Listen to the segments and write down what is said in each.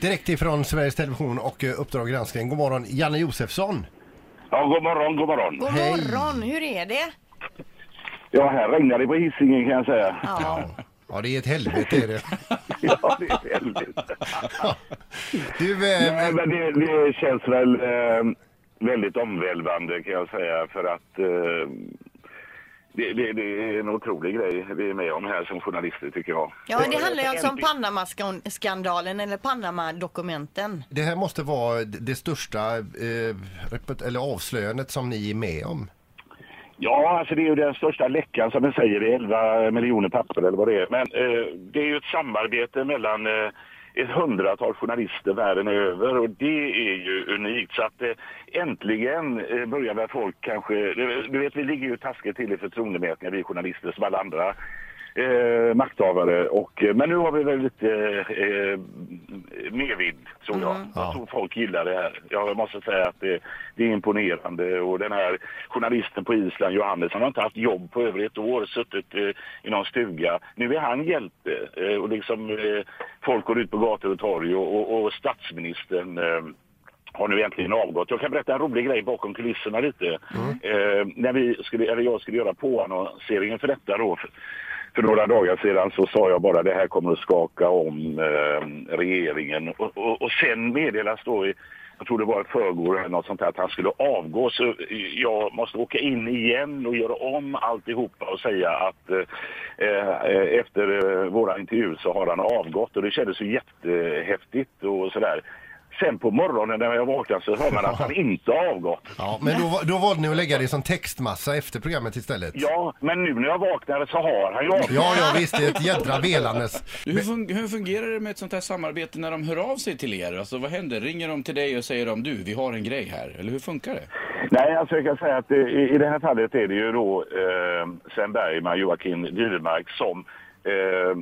direkt ifrån Sveriges Television och eh, Uppdrag granskning. God morgon, Janne Josefsson. Ja, god morgon, god morgon. God Hej. morgon, hur är det? Ja, här regnar det på Hisingen kan jag säga. Ja. Ja, det är ett helvete är det. Ja, det är väldigt. Du, Nej, eh, men det, det känns väl eh, väldigt omvälvande kan jag säga för att eh, det, det, det är en otrolig grej vi är med om här som journalister tycker jag. Ja, det handlar ju alltså om. Panama-skandalen eller Panama-dokumenten. det här måste vara det största eh, eller avslöjandet som ni är med om. Ja, alltså det är ju den största läckan som vi säger, det är 11 miljoner papper eller vad det är. Men eh, det är ju ett samarbete mellan eh, ett hundratal journalister världen över och det är ju unikt. Så att eh, äntligen eh, börjar väl folk kanske, du vet vi ligger ju taskigt till i förtroendemätningar vi journalister som alla andra eh, makthavare. Och, eh, men nu har vi väl lite eh, medvind tror jag. Jag tror folk gillar det här. Jag måste säga att det, det är imponerande och den här journalisten på Island, Johannes, han har inte haft jobb på över ett år, suttit eh, i någon stuga. Nu är han hjälte eh, och liksom eh, folk går ut på gator och torg och, och, och statsministern eh, har nu äntligen avgått. Jag kan berätta en rolig grej bakom kulisserna lite. Eh, när vi skulle, eller jag skulle göra påannonseringen för detta då, för, några dagar sedan så sa jag bara det här kommer att skaka om eh, regeringen. Och, och, och sen meddelas då i jag tror det var ett förrgår eller något sånt här, att han skulle avgå. Så jag måste åka in igen och göra om alltihopa och säga att eh, eh efter eh, våra intervju så har han avgått. Och det kändes ju jättehäftigt och sådär. Sen på morgonen när jag vaknade så hör man att han inte har avgått. Ja, men då, då valde ni att lägga det som textmassa efter programmet istället. Ja, men nu när jag vaknade så har han ju avgått. Ja, ja visst, det är ett jädra velandes. Hur, fun- hur fungerar det med ett sånt här samarbete när de hör av sig till er? Alltså vad händer? Ringer de till dig och säger de du, vi har en grej här? Eller hur funkar det? Nej, alltså jag kan säga att i, i det här fallet är det ju då eh, Sven Bergman, Joakim Dyremark som eh,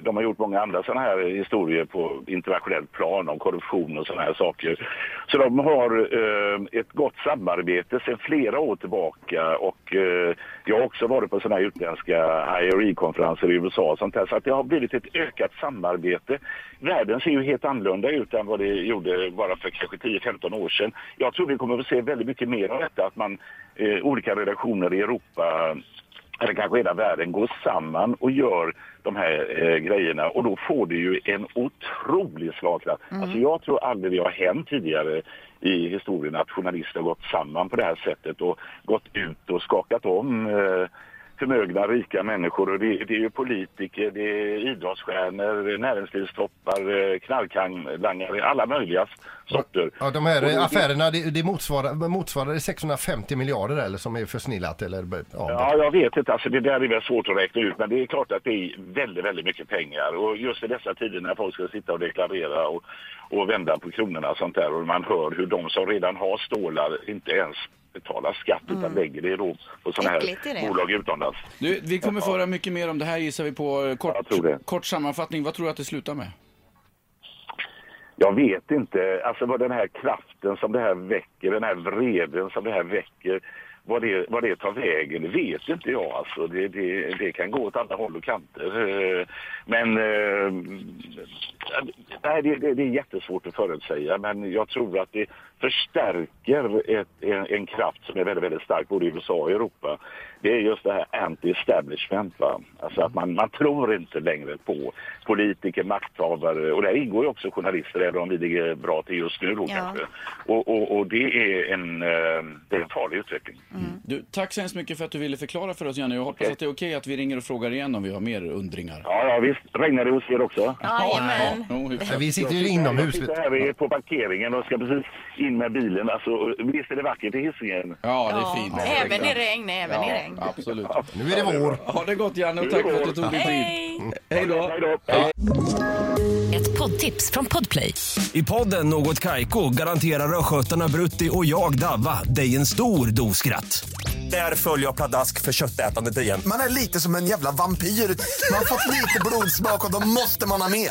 de har gjort många andra sådana här historier på internationellt plan om korruption och sådana här saker. Så de har eh, ett gott samarbete sedan flera år tillbaka och eh, jag har också varit på sådana här utländska IRE-konferenser i USA och sånt här Så att det har blivit ett ökat samarbete. Världen ser ju helt annorlunda ut än vad det gjorde bara för kanske 10-15 år sedan. Jag tror vi kommer att se väldigt mycket mer av detta, att man eh, olika redaktioner i Europa eller kanske hela världen går samman och gör de här eh, grejerna och då får det ju en otrolig slagkraft. Alltså jag tror aldrig det har hänt tidigare i historien att journalister har gått samman på det här sättet och gått ut och skakat om eh, förmögna, rika människor. Och det, det är ju politiker, det är idrottsstjärnor, näringslivstoppar, knarklangare, alla möjliga sorter. Ja, de här det- affärerna, det, det motsvarar, motsvarar det 650 miljarder eller som är försnillat eller ja, Ja, jag vet inte. Alltså, det där är väl svårt att räkna ut, men det är klart att det är väldigt, väldigt mycket pengar. Och just i dessa tider när folk ska sitta och deklarera och, och vända på kronorna och sånt där och man hör hur de som redan har stålar inte ens betalar skatt utan lägger det då på sådana här bolag utomlands. Du, vi kommer få höra mycket mer om det här gissar vi på. Kort, Jag tror det. kort sammanfattning, vad tror du att det slutar med? Jag vet inte, alltså vad den här kraften som det här väcker, den här vreden som det här väcker, vad det, vad det tar vägen, det vet inte jag. Alltså, det, det, det kan gå åt alla håll och kanter. Eh, Men eh, nej, det, det, det är jättesvårt att förutsäga, men jag tror att det förstärker ett, en, en kraft som är väldigt, väldigt stark både i USA och Europa. Det är just det här anti-establishment. Va? Alltså att man, man tror inte längre på politiker, makthavare och där ingår ju också journalister även om vi ligger bra till just nu då Ja. kanske. Och, och, och det är en, eh, det är en farlig utveckling. Du, tack så hemskt mycket för att du ville förklara för oss Janne. Jag hoppas Okej. att det är okej att vi ringer och frågar igen om vi har mer undringar. Ja, ja visst. Regnar det hos er också? Jajamän. Jo, hyfsat. Vi sitter ju inomhus. Jag sitter här i- på parkeringen och ska precis in med bilen. Alltså, visst är det vackert i Hisingen? Ja, det är Ja, fint. även i regn, även i regn. Absolut. Nu är det vår. Ha det gott Janne och tack för att du tog dig tid. Hej! Hej då. Hej då. Ett poddtips från Podplay. I podden Något Kaiko garanterar östgötarna Brutti och jag, Davva, dig en stor dos skratt. Där följer jag pladask för köttätandet igen. Man är lite som en jävla vampyr. Man har fått lite blodsmak och då måste man ha mer.